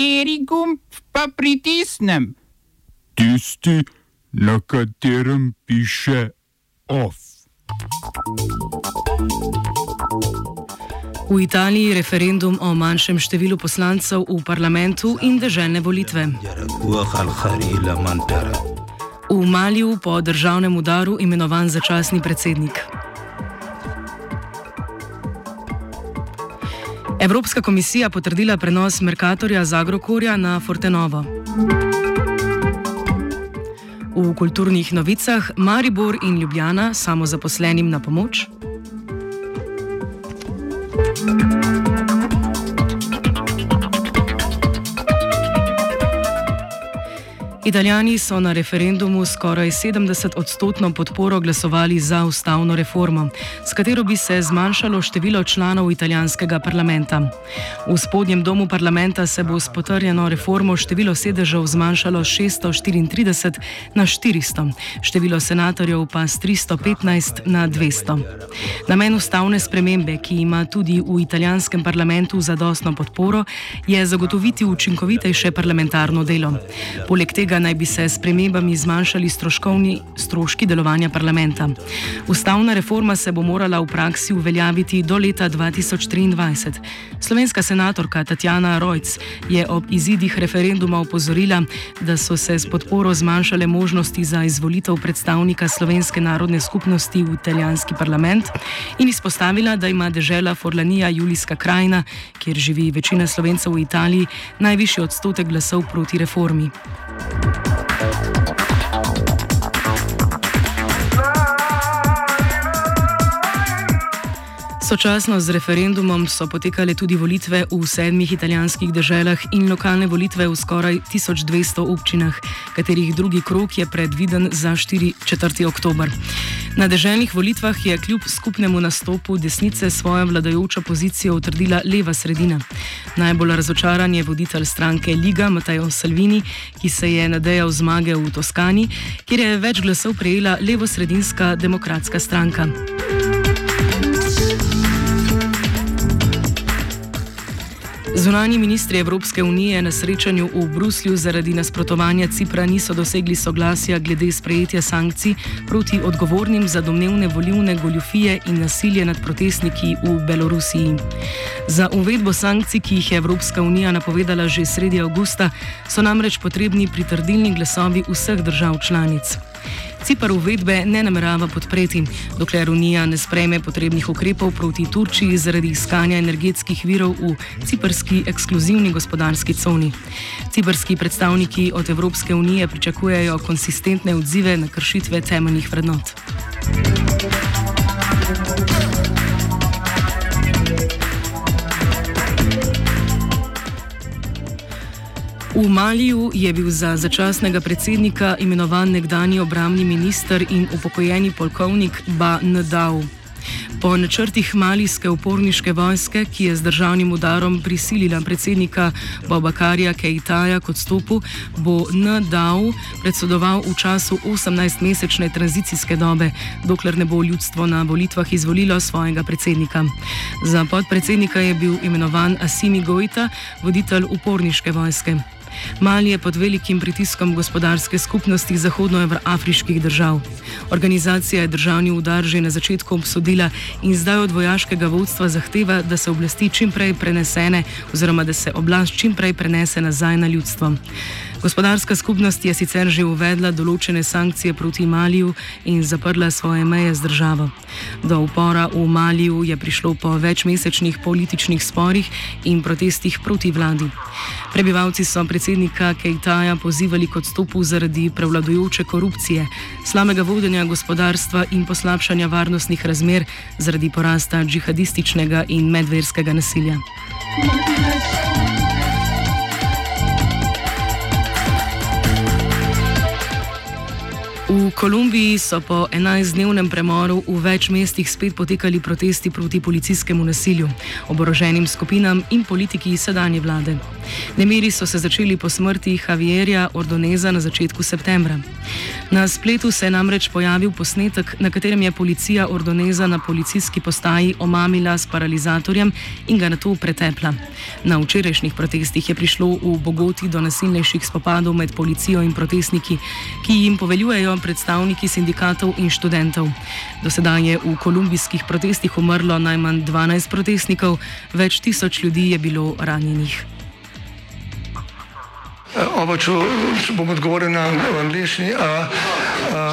Kateri gumb pa pritisnem? Tisti, na katerem piše OF. V Italiji referendum o manjšem številu poslancev v parlamentu in državne volitve. V Maliju po državnem udaru imenovan začasni predsednik. Evropska komisija potrdila prenos Merkatorja z Agrokorja na Fortenovo. V kulturnih novicah Maribor in Ljubljana samozaposlenim na pomoč. Italijani so na referendumu skoraj 70 odstotno podporo glasovali za ustavno reformo, s katero bi se zmanjšalo število članov italijanskega parlamenta. V spodnjem domu parlamenta se bo s potrjeno reformo število sedežev zmanjšalo z 634 na 400, število senatorjev pa z 315 na 200. Namen ustavne spremembe, ki ima tudi v italijanskem parlamentu zadostno podporo, je zagotoviti učinkovitejše parlamentarno delo. Poleg tega naj bi se s premembami zmanjšali stroški delovanja parlamenta. Ustavna reforma se bo morala v praksi uveljaviti do leta 2023. Slovenska senatorka Tatjana Rojc je ob izidih referenduma opozorila, da so se s podporo zmanjšale možnosti za izvolitev predstavnika slovenske narodne skupnosti v italijanski parlament in izpostavila, da ima država Forlanija Julijska krajina, kjer živi večina slovencev v Italiji, najvišji odstotek glasov proti reformi. Sočasno z referendumom so potekale tudi volitve v sedmih italijanskih državah in lokalne volitve v skoraj 1200 občinah, katerih drugi krok je predviden za 4. oktober. Na državnih volitvah je kljub skupnemu nastopu desnice svojo vladajočo pozicijo utrdila leva sredina. Najbolj razočaran je voditelj stranke Liga Matteo Salvini, ki se je nadejal zmage v Toskani, kjer je več glasov prejela levo-sredinska demokratska stranka. Zunani ministri Evropske unije na srečanju v Bruslju zaradi nasprotovanja Cipra niso dosegli soglasja glede sprejetja sankcij proti odgovornim za domnevne volivne goljufije in nasilje nad protestniki v Belorusiji. Za uvedbo sankcij, ki jih je Evropska unija napovedala že sredi avgusta, so namreč potrebni pritrdilni glasovi vseh držav članic. Cipr uvedbe ne namerava podpreti, dokler Unija ne sprejme potrebnih ukrepov proti Turčiji zaradi iskanja energetskih virov v ciprski ekskluzivni gospodarski coni. Ciprski predstavniki od Evropske unije pričakujejo konsistentne odzive na kršitve temeljnih vrednot. V Maliju je bil za začasnega predsednika imenovan nekdani obramni minister in upokojeni polkovnik Ba Ndau. Po načrtih malijske uporniške vojske, ki je z državnim udarom prisilila predsednika Bobakarja Keitaja k odstopu, bo Ndau predsedoval v času 18-mesečne tranzicijske dobe, dokler ne bo ljudstvo na volitvah izvolilo svojega predsednika. Za podpredsednika je bil imenovan Asimi Gojta, voditelj uporniške vojske. Mali je pod velikim pritiskom gospodarske skupnosti zahodnoafriških držav. Organizacija je državni udar že na začetku obsodila in zdaj od vojaškega vodstva zahteva, da se oblasti čimprej prenesene oziroma da se oblast čimprej prenese nazaj na ljudstvo. Gospodarska skupnost je sicer že uvedla določene sankcije proti Maliju in zaprla svoje meje z državo. Do upora v Maliju je prišlo po večmesečnih političnih sporih in protestih proti vladi. Prebivalci so predsednika Kejtaja pozivali k odstopu zaradi prevladujoče korupcije, slabega vodenja gospodarstva in poslabšanja varnostnih razmer zaradi porasta džihadističnega in medverskega nasilja. Thank you. Kolumbiji so po 11-dnevnem premoru v več mestih spet potekali protesti proti policijskemu nasilju, oboroženim skupinam in politiki sedanje vlade. Nemiri so se začeli po smrti Javierja Ordoneza na začetku septembra. Na spletu se je namreč pojavil posnetek, na katerem je policija Ordoneza na policijski postaji omamila s paralizatorjem in ga na to pretepla. Na včerajšnjih protestih je prišlo v Bogoti do nasilnejših spopadov med policijo in protestniki, ki jim poveljujejo predstavljati predstavniki sindikatov in študentov. Do sedaj je v kolumbijskih protestih umrlo najmanj 12 protestnikov, več tisoč ljudi je bilo ranjenih. Oba, če, če bom odgovoril na angliški.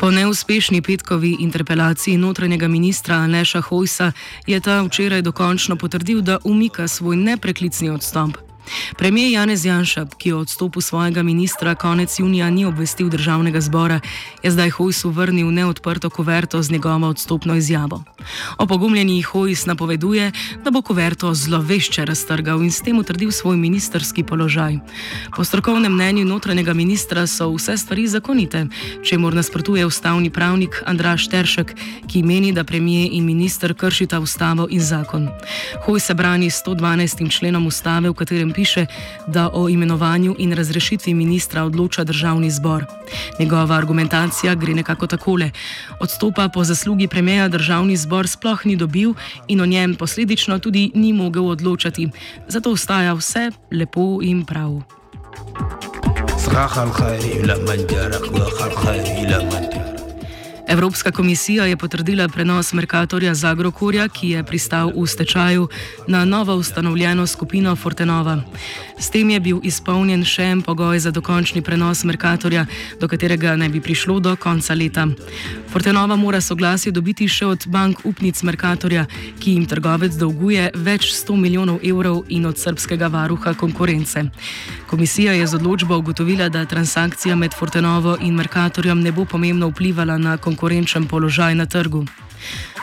Po neuspešni petkovi interpelaciji notranjega ministra Aleša Hojsa je ta včeraj dokončno potrdil, da umika svoj nepreklicni odstop. Premijer Janez Janša, ki je odstopil svojega ministra konec junija, ni obvestil državnega zbora, je zdaj Hojsu vrnil neodprto kuverto z njegovo odstopno izjavo. Opogumljeni Hojs napoveduje, da bo kuverto zlovešče raztrgal in s tem utrdil svoj ministerski položaj. Po strokovnem mnenju notranjega ministra so vse stvari zakonite, če mor nasprotuje ustavni pravnik Andraš Teršek, ki meni, da premijer in minister kršita ustavo in zakon. Hoj se brani 112. členom ustave, v katerem piše, da o imenovanju in razrešitvi ministra odloča državni zbor. Njegova argumentacija gre nekako takole: odstopa po zaslugi premijeja državni zbor sploh ni dobil in o njem posledično tudi ni mogel odločati. Zato ostaja vse lepo in prav. Zrahal, hajri, la manjara, hajri, hajri, la manjara. Evropska komisija je potrdila prenos Merkatorja Zagrokorja, ki je pristal v stečaju, na novo ustanovljeno skupino Fortenova. S tem je bil izpolnjen še en pogoj za dokončni prenos Merkatorja, do katerega ne bi prišlo do konca leta. Fortenova mora soglasje dobiti še od bank upnic Merkatorja, ki jim trgovec dolguje več 100 milijonov evrov in od srpskega varuha konkurence. Komisija je z odločbo ugotovila, da transakcija med Fortenovo in Merkatorjem ne bo pomembno vplivala na konkurenčen položaj na trgu.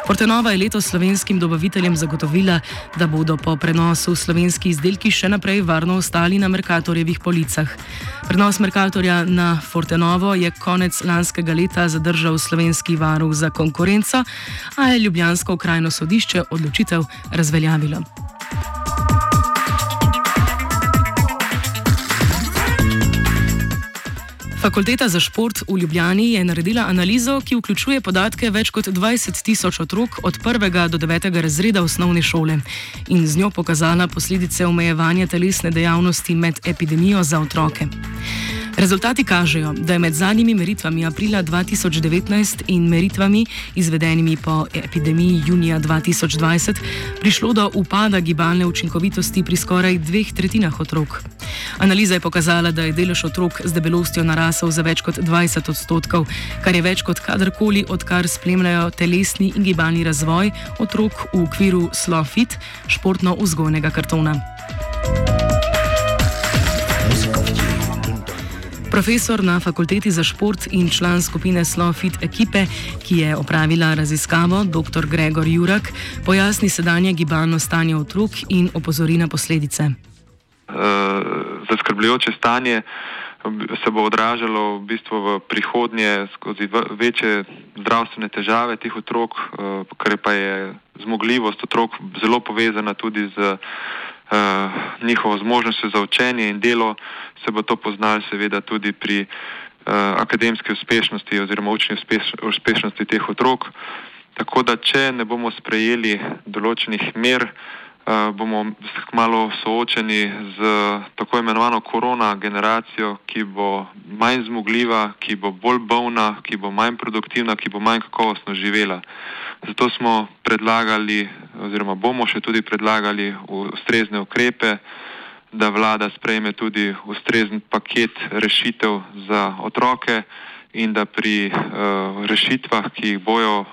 Portenova je letos slovenskim dobaviteljem zagotovila, da bodo po prenosu slovenski izdelki še naprej varno ostali na Merkatorjevih policah. Prenos Merkatorja na Fortenovo je konec lanskega leta zadržal slovenski varuh za konkurenco, a je Ljubljansko okrajno sodišče odločitev razveljavilo. Fakulteta za šport v Ljubljani je naredila analizo, ki vključuje podatke več kot 20 tisoč otrok od 1. do 9. razreda osnovne šole in z njo pokazala posledice omejevanja telesne dejavnosti med epidemijo za otroke. Rezultati kažejo, da je med zadnjimi meritvami aprila 2019 in meritvami, izvedenimi po epidemiji junija 2020, prišlo do upada gibalne učinkovitosti pri skoraj dveh tretjinah otrok. Analiza je pokazala, da je delež otrok z debelostjo narasel za več kot 20 odstotkov, kar je več kot kadarkoli, odkar spremljajo telesni in gibalni razvoj otrok v okviru SLOFIT, športno-vzgojnega kartona. Profesor na fakulteti za šport in član skupine Slofit ekipe, ki je opravila raziskavo, dr. Gregor Jurak, pojasni sedanje gibalno stanje otrok in opozori na posledice. Uh, zaskrbljujoče stanje se bo odražalo v bistvu v prihodnje skozi večje zdravstvene težave teh otrok, uh, ker pa je zmogljivost otrok zelo povezana tudi z njihovo zmožnostjo za učenje in delo, se bo to poznalo seveda tudi pri uh, akademski uspešnosti oziroma učni uspeš, uspešnosti teh otrok. Tako da, če ne bomo sprejeli določenih mer, bomo malo soočeni z tako imenovano korona generacijo, ki bo manj zmogljiva, ki bo bolj bolna, ki bo manj produktivna, ki bo manj kakovostno živela. Zato smo predlagali, oziroma bomo še tudi predlagali ustrezne ukrepe, da vlada sprejme tudi ustrezen paket rešitev za otroke in da pri uh, rešitvah, ki jih bojo uh,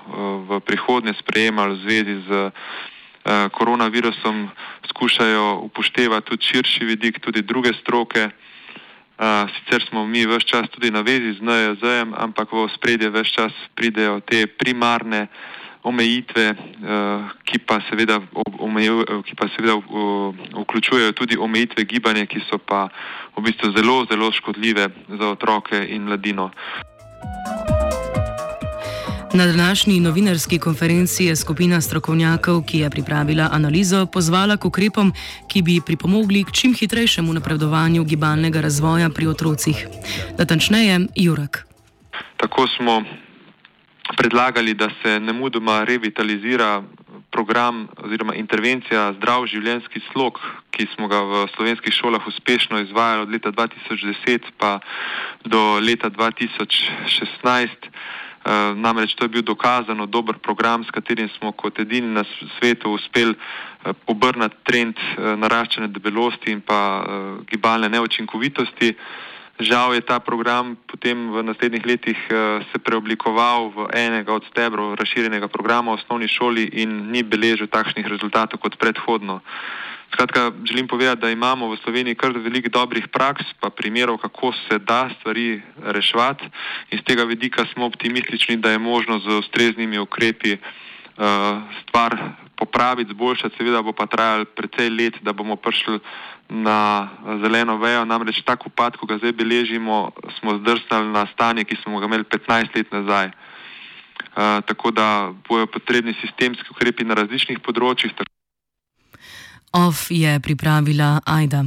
v prihodnje sprejemali v zvezi z koronavirusom, skušajo upoštevati tudi širši vidik, tudi druge stroke. Uh, sicer smo mi vse čas tudi na vezi z NJZ-jem, ampak v spredje vse čas pridejo te primarne omejitve, uh, ki pa seveda, omeju, ki pa seveda vključujejo tudi omejitve gibanja, ki so pa v bistvu zelo, zelo škodljive za otroke in mladino. Na današnji novinarski konferenci je skupina strokovnjakov, ki je pripravila analizo, pozvala k ukrepom, ki bi pripomogli k čim hitrejšemu napredovanju gibalnega razvoja pri otrocih. Natančneje, Jurak. Tako smo predlagali, da se ne mudoma revitalizira program oziroma intervencija zdrav življenjski slog, ki smo ga v slovenskih šolah uspešno izvajali od leta 2010 pa do leta 2016. Eh, namreč to je bil dokazano dober program, s katerim smo kot edini na svetu uspeli eh, obrniti trend eh, naraščanja debelosti in pa gibalne neučinkovitosti. Žal je ta program potem v naslednjih letih se preoblikoval v enega od stebrov razširjenega programa v osnovni šoli in ni beležil takšnih rezultatov kot predhodno. Skratka, želim povedati, da imamo v Sloveniji kar veliko dobrih praks, pa primerov, kako se da stvari reševati. Iz tega vidika smo optimistični, da je možno z ustreznimi ukrepi uh, stvar popraviti, zboljšati. Seveda bo pa trajalo precej let, da bomo prišli na zeleno vejo. Namreč tako upad, ko ga zdaj beležimo, smo zdrsnili na stanje, ki smo ga imeli 15 let nazaj. Uh, tako da bojo potrebni sistemski ukrepi na različnih področjih. OF je pripravila Aida.